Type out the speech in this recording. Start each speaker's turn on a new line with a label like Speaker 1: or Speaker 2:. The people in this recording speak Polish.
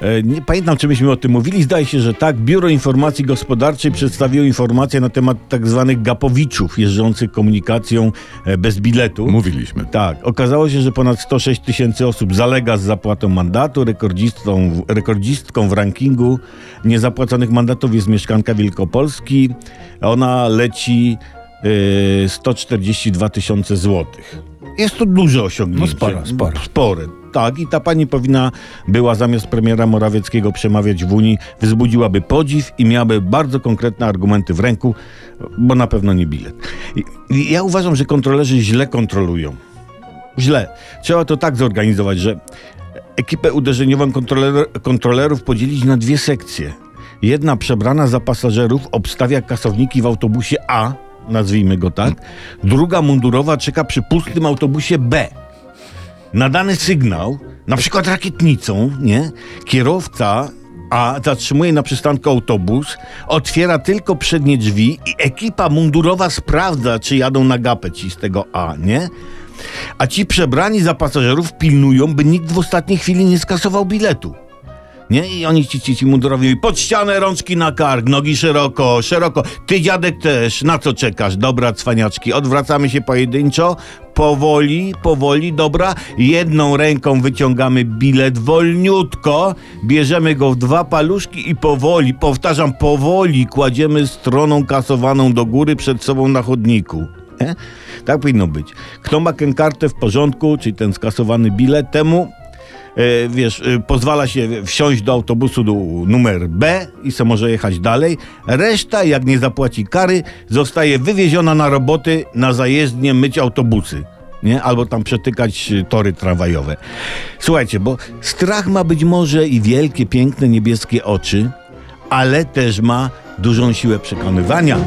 Speaker 1: E, Nie pamiętam, czy myśmy o tym mówili. Zdaje się, że tak. Biuro Informacji Gospodarczej przedstawiło informacje na temat tak zwanych gapowiczów jeżdżących komunikacją e, bez biletu.
Speaker 2: Mówiliśmy.
Speaker 1: Tak, okazało się, że ponad 106 tysięcy osób zalega z zapłatą mandatu. Rekordzistą, rekordzistką w rankingu niezapłaconych mandatów jest mieszkanka Wielkopolski. Ona leci 142 tysiące złotych. Jest to duże osiągnięcie.
Speaker 2: No sporo, sporo.
Speaker 1: Spore. Tak, i ta pani powinna była zamiast premiera Morawieckiego przemawiać w Unii, wzbudziłaby podziw i miałaby bardzo konkretne argumenty w ręku, bo na pewno nie bilet. I, i ja uważam, że kontrolerzy źle kontrolują. Źle. Trzeba to tak zorganizować, że ekipę uderzeniową kontroler, kontrolerów podzielić na dwie sekcje. Jedna przebrana za pasażerów obstawia kasowniki w autobusie A, nazwijmy go tak. Druga mundurowa czeka przy pustym autobusie B. Na dany sygnał, na przykład rakietnicą, nie? Kierowca a zatrzymuje na przystanku autobus, otwiera tylko przednie drzwi i ekipa mundurowa sprawdza, czy jadą na gapę ci z tego A, nie? A ci przebrani za pasażerów pilnują, by nikt w ostatniej chwili nie skasował biletu. Nie? I oni ci, ci, ci mundurowi pod ścianę, rączki na kark, nogi szeroko, szeroko. Ty dziadek też, na co czekasz? Dobra, cwaniaczki, odwracamy się pojedynczo, powoli, powoli, dobra. Jedną ręką wyciągamy bilet wolniutko, bierzemy go w dwa paluszki i powoli, powtarzam, powoli kładziemy stroną kasowaną do góry przed sobą na chodniku. Nie? Tak powinno być. Kto ma kartę w porządku, czyli ten skasowany bilet, temu wiesz, e, pozwala się wsiąść do autobusu do numer B i se może jechać dalej. Reszta, jak nie zapłaci kary, zostaje wywieziona na roboty na zajezdnię myć autobusy. Nie? Albo tam przetykać e, tory tramwajowe. Słuchajcie, bo strach ma być może i wielkie, piękne, niebieskie oczy, ale też ma dużą siłę przekonywania.